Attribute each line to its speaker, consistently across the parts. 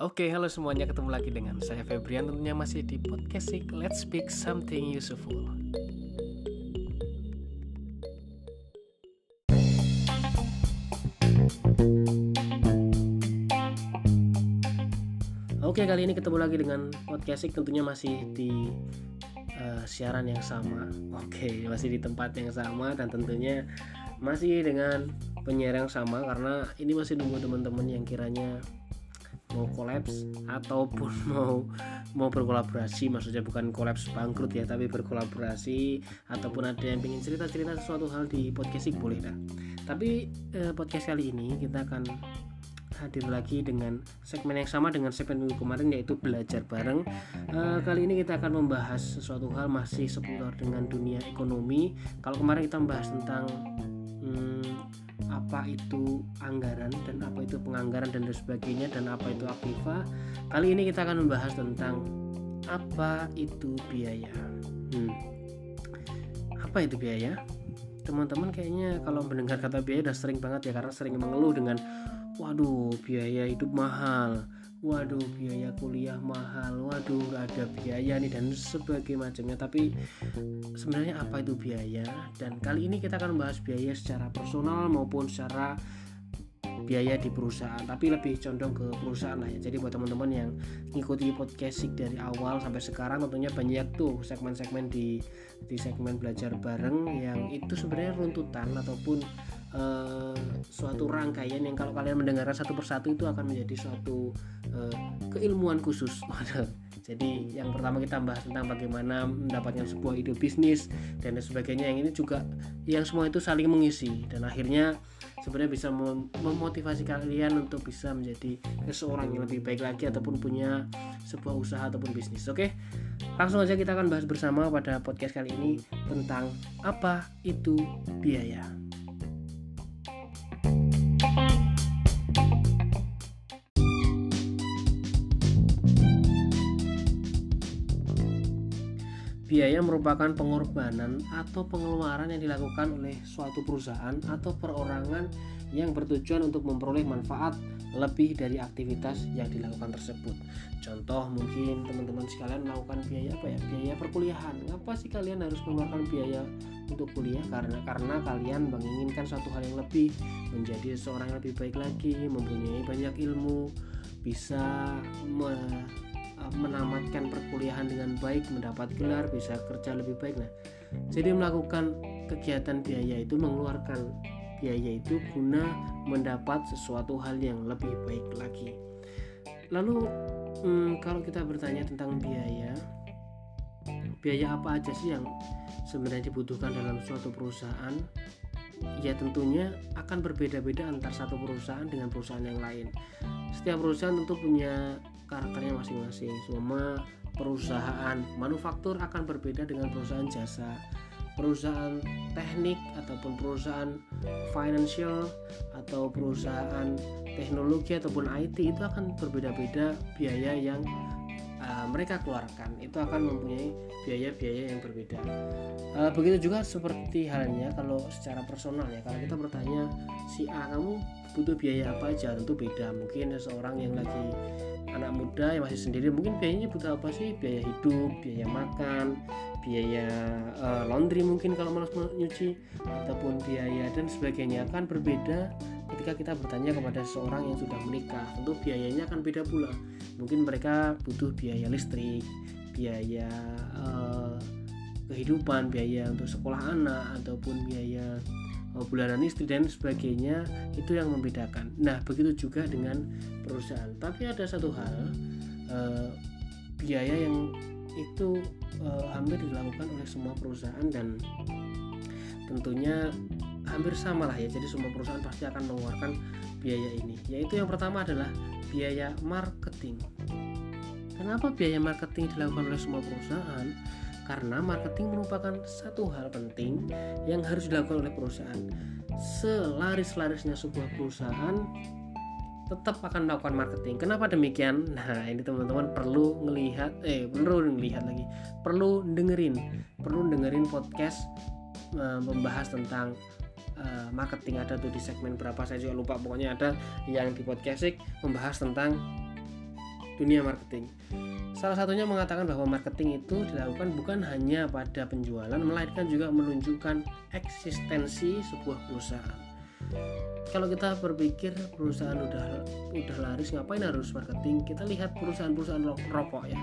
Speaker 1: Oke, halo semuanya, ketemu lagi dengan saya Febrian tentunya masih di podcast Let's Speak Something Useful. Oke, kali ini ketemu lagi dengan podcast tentunya masih di uh, siaran yang sama. Oke, masih di tempat yang sama dan tentunya masih dengan penyiar yang sama karena ini masih nunggu teman-teman yang kiranya mau kolaps ataupun mau mau berkolaborasi maksudnya bukan kolaps bangkrut ya tapi berkolaborasi ataupun ada yang ingin cerita-cerita sesuatu hal di podcast boleh dah tapi eh, podcast kali ini kita akan hadir lagi dengan segmen yang sama dengan segmen minggu kemarin yaitu belajar bareng. Uh, kali ini kita akan membahas sesuatu hal masih seputar dengan dunia ekonomi. Kalau kemarin kita membahas tentang hmm, apa itu anggaran dan apa itu penganggaran dan sebagainya dan apa itu aktiva kali ini kita akan membahas tentang apa itu biaya. Hmm. apa itu biaya? Teman-teman kayaknya kalau mendengar kata biaya udah sering banget ya karena sering mengeluh dengan waduh biaya hidup mahal waduh biaya kuliah mahal. Waduh gak ada biaya nih dan sebagainya macamnya. Tapi sebenarnya apa itu biaya? Dan kali ini kita akan membahas biaya secara personal maupun secara biaya di perusahaan. Tapi lebih condong ke perusahaan lah ya. Jadi buat teman-teman yang ngikuti podcast dari awal sampai sekarang tentunya banyak tuh segmen-segmen di di segmen belajar bareng yang itu sebenarnya runtutan ataupun uh, suatu rangkaian yang kalau kalian mendengarkan satu persatu itu akan menjadi suatu uh, keilmuan khusus. Jadi yang pertama kita bahas tentang bagaimana mendapatkan sebuah ide bisnis dan sebagainya. Yang ini juga yang semua itu saling mengisi dan akhirnya sebenarnya bisa mem memotivasi kalian untuk bisa menjadi seseorang yang lebih baik lagi ataupun punya sebuah usaha ataupun bisnis. Oke. Langsung aja kita akan bahas bersama pada podcast kali ini tentang apa itu biaya. Biaya merupakan pengorbanan atau pengeluaran yang dilakukan oleh suatu perusahaan atau perorangan yang bertujuan untuk memperoleh manfaat lebih dari aktivitas yang dilakukan tersebut. Contoh mungkin teman-teman sekalian melakukan biaya apa ya? Biaya perkuliahan. Ngapa sih kalian harus mengeluarkan biaya untuk kuliah? Karena karena kalian menginginkan suatu hal yang lebih, menjadi seorang yang lebih baik lagi, mempunyai banyak ilmu, bisa menamatkan perkuliahan dengan baik, mendapat gelar, bisa kerja lebih baik. Nah, jadi melakukan kegiatan biaya itu mengeluarkan biaya itu guna mendapat sesuatu hal yang lebih baik lagi. Lalu hmm, kalau kita bertanya tentang biaya, biaya apa aja sih yang sebenarnya dibutuhkan dalam suatu perusahaan? Ya tentunya akan berbeda-beda antar satu perusahaan dengan perusahaan yang lain. Setiap perusahaan tentu punya karakternya masing-masing semua perusahaan manufaktur akan berbeda dengan perusahaan jasa perusahaan teknik ataupun perusahaan financial atau perusahaan teknologi ataupun IT itu akan berbeda-beda biaya yang uh, mereka keluarkan itu akan mempunyai biaya-biaya yang berbeda. Uh, begitu juga seperti halnya kalau secara personal ya kalau kita bertanya si A kamu butuh biaya apa aja? Tentu beda mungkin seseorang yang lagi anak muda yang masih sendiri mungkin biayanya butuh apa sih? Biaya hidup biaya makan biaya uh, laundry mungkin kalau malas nyuci ataupun biaya dan sebagainya. Akan berbeda ketika kita bertanya kepada seseorang yang sudah menikah. Tentu biayanya akan beda pula. Mungkin mereka butuh biaya listrik biaya uh, kehidupan biaya untuk sekolah anak ataupun biaya bulanan istri dan sebagainya itu yang membedakan. Nah begitu juga dengan perusahaan. Tapi ada satu hal eh, biaya yang itu eh, hampir dilakukan oleh semua perusahaan dan tentunya hampir sama lah ya. Jadi semua perusahaan pasti akan mengeluarkan biaya ini. Yaitu yang pertama adalah biaya marketing. Kenapa biaya marketing dilakukan oleh semua perusahaan? Karena marketing merupakan satu hal penting yang harus dilakukan oleh perusahaan. Selaris-larisnya sebuah perusahaan tetap akan melakukan marketing. Kenapa demikian? Nah, ini teman-teman perlu melihat eh perlu melihat lagi. Perlu dengerin, perlu dengerin podcast uh, membahas tentang uh, marketing ada tuh di segmen berapa saya juga lupa pokoknya ada yang di podcast membahas tentang dunia marketing. Salah satunya mengatakan bahwa marketing itu dilakukan bukan hanya pada penjualan, melainkan juga menunjukkan eksistensi sebuah perusahaan. Kalau kita berpikir perusahaan udah udah laris, ngapain harus marketing? Kita lihat perusahaan-perusahaan rokok ya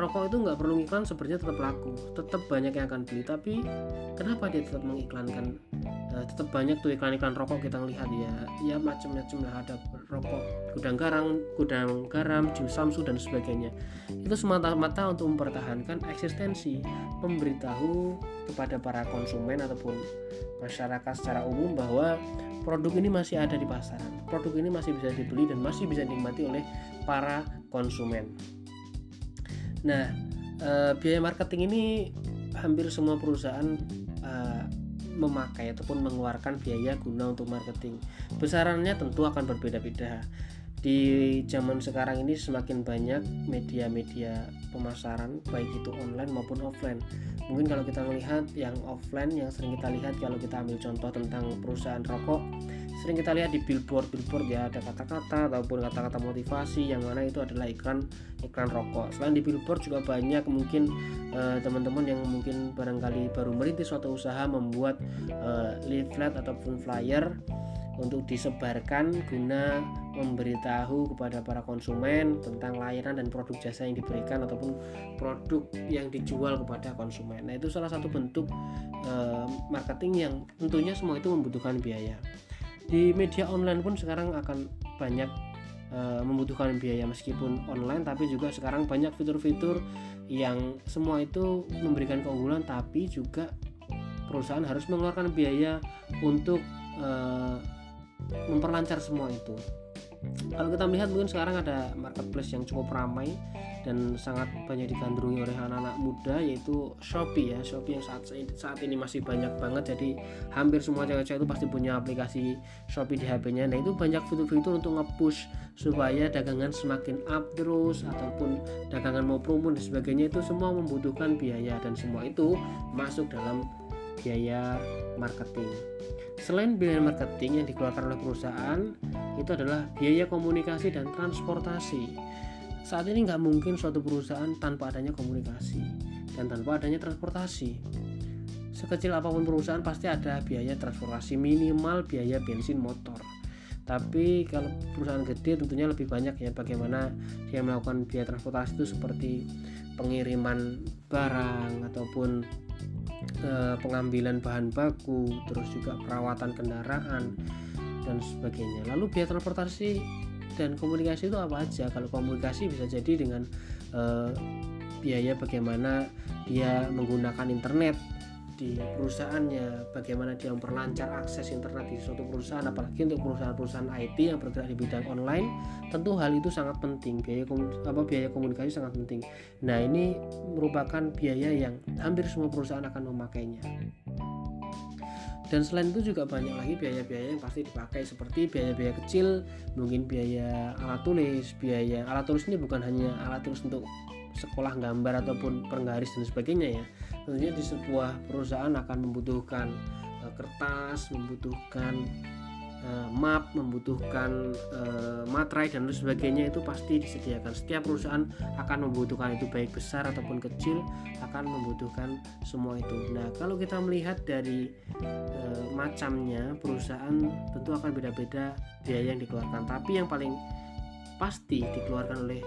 Speaker 1: rokok itu nggak perlu iklan sebenarnya tetap laku. Tetap banyak yang akan beli tapi kenapa dia tetap mengiklankan uh, tetap banyak tuh iklan-iklan rokok kita lihat ya? Ya macam-macam lah ada rokok gudang garam gudang garam jim samsu dan sebagainya. Itu semata-mata untuk mempertahankan eksistensi memberitahu kepada para konsumen ataupun masyarakat secara umum bahwa produk ini masih ada di pasaran produk ini masih bisa dibeli dan masih bisa dinikmati oleh para konsumen Nah, uh, biaya marketing ini hampir semua perusahaan uh, memakai ataupun mengeluarkan biaya guna untuk marketing. Besarannya tentu akan berbeda-beda. Di zaman sekarang ini semakin banyak media-media pemasaran baik itu online maupun offline. Mungkin kalau kita melihat yang offline yang sering kita lihat kalau kita ambil contoh tentang perusahaan rokok sering kita lihat di billboard billboard ya ada kata-kata ataupun kata-kata motivasi yang mana itu adalah iklan iklan rokok selain di billboard juga banyak mungkin eh, teman-teman yang mungkin barangkali baru merintis suatu usaha membuat uh, leaflet ataupun flyer untuk disebarkan guna memberitahu kepada para konsumen tentang layanan dan produk jasa yang diberikan ataupun produk yang dijual kepada konsumen. Nah, itu salah satu bentuk uh, marketing yang tentunya semua itu membutuhkan biaya di media online pun sekarang akan banyak uh, membutuhkan biaya meskipun online tapi juga sekarang banyak fitur-fitur yang semua itu memberikan keunggulan tapi juga perusahaan harus mengeluarkan biaya untuk uh, memperlancar semua itu. Kalau kita melihat mungkin sekarang ada marketplace yang cukup ramai dan sangat banyak digandrungi oleh anak-anak muda yaitu Shopee ya. Shopee yang saat saat ini masih banyak banget. Jadi hampir semua cewek-cewek itu pasti punya aplikasi Shopee di HP-nya nah itu banyak fitur-fitur untuk nge-push supaya dagangan semakin up terus ataupun dagangan mau promo dan sebagainya. Itu semua membutuhkan biaya dan semua itu masuk dalam biaya marketing. Selain biaya marketing yang dikeluarkan oleh perusahaan itu adalah biaya komunikasi dan transportasi saat ini nggak mungkin suatu perusahaan tanpa adanya komunikasi dan tanpa adanya transportasi. Sekecil apa pun perusahaan pasti ada biaya transportasi minimal biaya bensin motor. Tapi kalau perusahaan gede tentunya lebih banyak ya bagaimana dia melakukan biaya transportasi itu seperti pengiriman barang ataupun eh, pengambilan bahan baku, terus juga perawatan kendaraan dan sebagainya. Lalu biaya transportasi dan komunikasi itu apa aja kalau komunikasi bisa jadi dengan uh, biaya bagaimana dia menggunakan internet di perusahaannya, bagaimana dia memperlancar akses internet di suatu perusahaan, apalagi untuk perusahaan-perusahaan IT yang bergerak di bidang online, tentu hal itu sangat penting. Biaya apa biaya komunikasi sangat penting. Nah, ini merupakan biaya yang hampir semua perusahaan akan memakainya dan selain itu juga banyak lagi biaya-biaya yang pasti dipakai seperti biaya-biaya kecil mungkin biaya alat tulis biaya alat tulis ini bukan hanya alat tulis untuk sekolah gambar ataupun penggaris dan sebagainya ya. Tentunya di sebuah perusahaan akan membutuhkan uh, kertas membutuhkan uh, map membutuhkan uh, materai dan lain sebagainya itu pasti disediakan. Setiap perusahaan akan membutuhkan itu baik besar ataupun kecil akan membutuhkan semua itu. Nah kalau kita melihat dari uh, macamnya perusahaan tentu akan beda-beda biaya yang dikeluarkan. Tapi yang paling pasti dikeluarkan oleh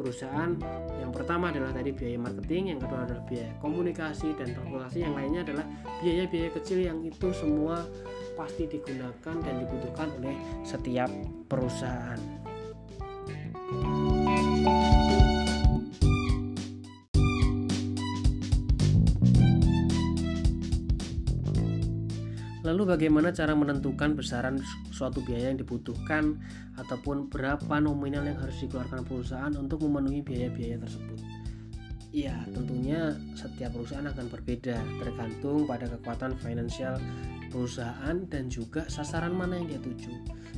Speaker 1: perusahaan yang pertama adalah tadi biaya marketing yang kedua adalah biaya komunikasi dan transportasi yang lainnya adalah biaya-biaya kecil yang itu semua pasti digunakan dan dibutuhkan oleh setiap perusahaan. Lalu bagaimana cara menentukan besaran suatu biaya yang dibutuhkan ataupun berapa nominal yang harus dikeluarkan perusahaan untuk memenuhi biaya-biaya tersebut? Ya, tentunya setiap perusahaan akan berbeda tergantung pada kekuatan finansial perusahaan dan juga sasaran mana yang dia tuju.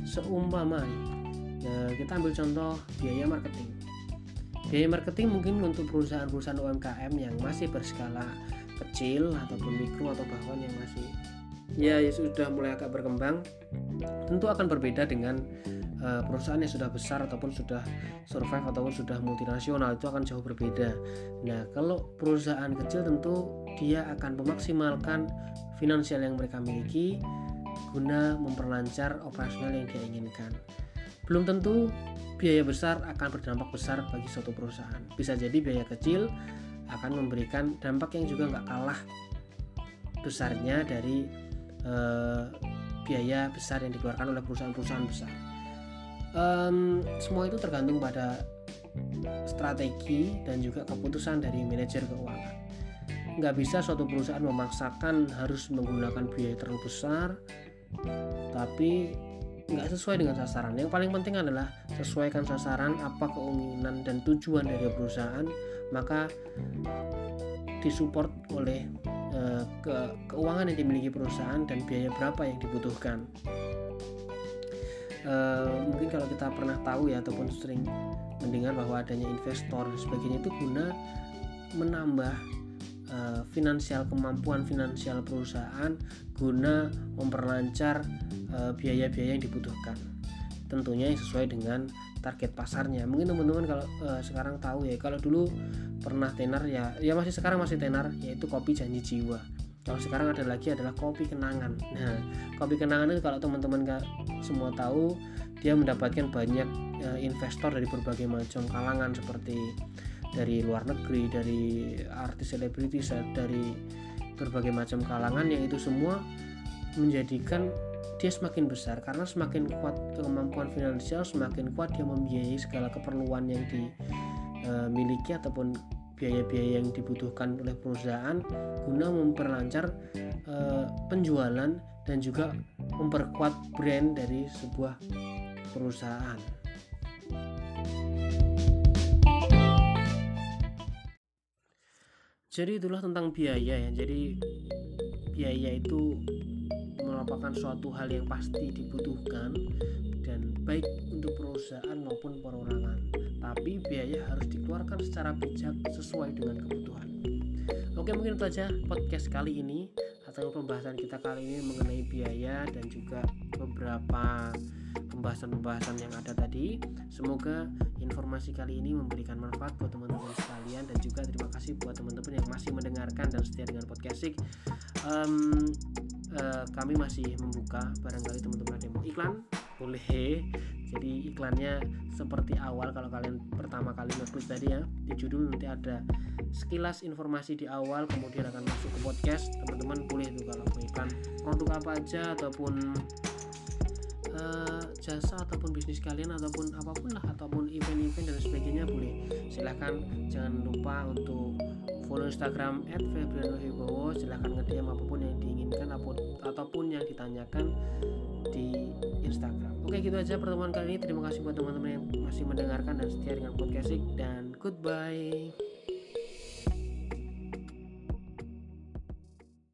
Speaker 1: Seumpama ya, kita ambil contoh biaya marketing. Biaya marketing mungkin untuk perusahaan-perusahaan UMKM yang masih berskala kecil ataupun mikro atau bahkan yang masih ya, ya sudah mulai agak berkembang tentu akan berbeda dengan uh, perusahaan yang sudah besar ataupun sudah survive ataupun sudah multinasional itu akan jauh berbeda. Nah, kalau perusahaan kecil tentu dia akan memaksimalkan finansial yang mereka miliki guna memperlancar operasional yang dia inginkan. Belum tentu biaya besar akan berdampak besar bagi suatu perusahaan. Bisa jadi biaya kecil akan memberikan dampak yang juga nggak kalah besarnya dari uh, biaya besar yang dikeluarkan oleh perusahaan-perusahaan besar. Um, semua itu tergantung pada strategi dan juga keputusan dari manajer keuangan. Nggak bisa suatu perusahaan memaksakan harus menggunakan biaya terlalu besar, tapi nggak sesuai dengan sasaran. Yang paling penting adalah sesuaikan sasaran apa keinginan dan tujuan dari perusahaan, maka disupport oleh e, ke keuangan yang dimiliki perusahaan dan biaya berapa yang dibutuhkan. E, mungkin kalau kita pernah tahu ya ataupun sering mendengar bahwa adanya investor dan sebagainya itu guna menambah uh, finansial kemampuan finansial perusahaan guna memperlancar eh, biaya-biaya uh, yang dibutuhkan tentunya yang sesuai dengan target pasarnya. Mungkin teman-teman kalau uh, sekarang tahu ya kalau dulu pernah tenar ya ya masih sekarang masih tenar yaitu kopi janji jiwa. Kalau sekarang ada lagi adalah kopi kenangan. Nah kopi kenangan itu kalau teman-teman gak semua tahu dia mendapatkan banyak uh, investor dari berbagai macam kalangan seperti dari luar negeri dari artis selebritis dari berbagai macam kalangan yang itu semua menjadikan dia semakin besar karena semakin kuat kemampuan finansial semakin kuat dia membiayai segala keperluan yang dimiliki ataupun biaya-biaya yang dibutuhkan oleh perusahaan guna memperlancar uh, penjualan dan juga memperkuat brand dari sebuah perusahaan. jadi itulah tentang biaya ya jadi biaya itu merupakan suatu hal yang pasti dibutuhkan dan baik untuk perusahaan maupun perorangan. Tapi biaya harus dikeluarkan secara bijak sesuai dengan kebutuhan. Oke mungkin itu saja podcast kali ini atau pembahasan kita kali ini mengenai biaya dan juga beberapa pembahasan-pembahasan yang ada tadi. Semoga informasi kali ini memberikan manfaat buat teman-teman sekalian dan juga terima kasih buat teman-teman yang masih mendengarkan dan setia dengan podcast Um, uh, kami masih membuka barangkali teman-teman ada yang mau iklan boleh. Jadi iklannya seperti awal kalau kalian pertama kali ngeklik tadi ya. Di judul nanti ada sekilas informasi di awal kemudian akan masuk ke podcast. Teman-teman boleh itu kalau mau iklan produk apa aja ataupun uh, jasa ataupun bisnis kalian ataupun apa pun lah ataupun event-event dan sebagainya boleh. Silahkan jangan lupa untuk follow Instagram @febrianohibowo silahkan nge-DM apa pun yang diinginkan ataupun yang ditanyakan di Instagram. Oke gitu aja pertemuan kali ini. Terima kasih buat teman-teman yang masih mendengarkan dan setia dengan podcast dan goodbye